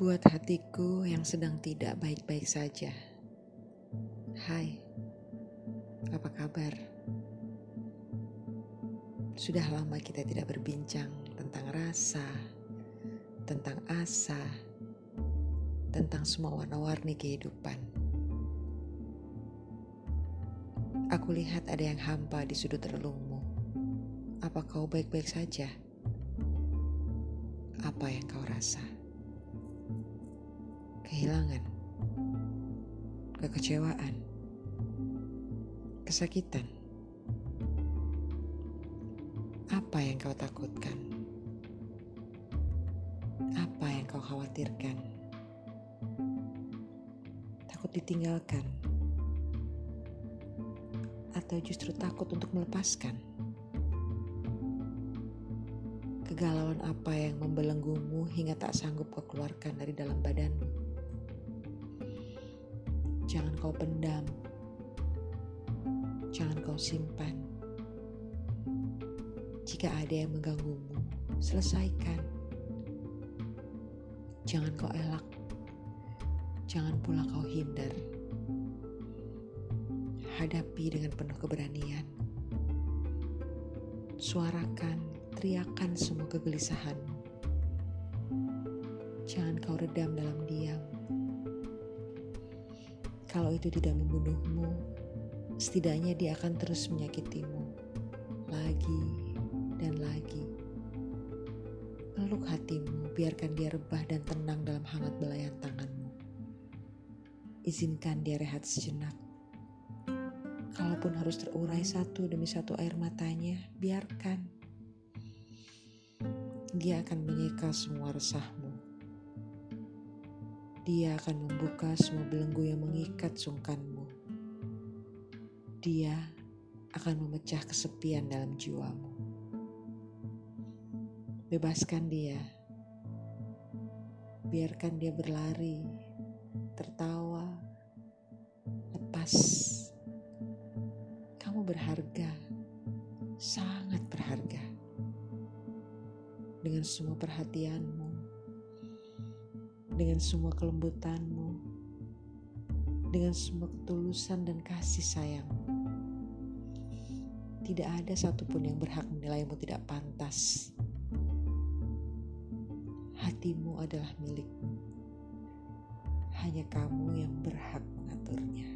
Buat hatiku yang sedang tidak baik-baik saja. Hai, apa kabar? Sudah lama kita tidak berbincang tentang rasa, tentang asa, tentang semua warna-warni kehidupan. Aku lihat ada yang hampa di sudut relungmu. Apa kau baik-baik saja? Apa yang kau rasa? Kehilangan, kekecewaan, kesakitan. Apa yang kau takutkan? Apa yang kau khawatirkan? Takut ditinggalkan? Atau justru takut untuk melepaskan? Kegalauan apa yang membelenggumu hingga tak sanggup kau keluarkan dari dalam badanmu? Jangan kau pendam. Jangan kau simpan. Jika ada yang mengganggumu, selesaikan. Jangan kau elak. Jangan pula kau hindar. Hadapi dengan penuh keberanian. Suarakan, teriakan semua kegelisahanmu. Jangan kau redam dalam diam kalau itu tidak membunuhmu, setidaknya dia akan terus menyakitimu lagi dan lagi. Peluk hatimu, biarkan dia rebah dan tenang dalam hangat belayan tanganmu. Izinkan dia rehat sejenak. Kalaupun harus terurai satu demi satu air matanya, biarkan. Dia akan menyeka semua resahmu dia akan membuka semua belenggu yang mengikat sungkanmu. Dia akan memecah kesepian dalam jiwamu. Bebaskan dia. Biarkan dia berlari, tertawa, lepas. Kamu berharga, sangat berharga. Dengan semua perhatianmu, dengan semua kelembutanmu, dengan semua ketulusan dan kasih sayang. Tidak ada satupun yang berhak menilaimu tidak pantas. Hatimu adalah milikmu. Hanya kamu yang berhak mengaturnya.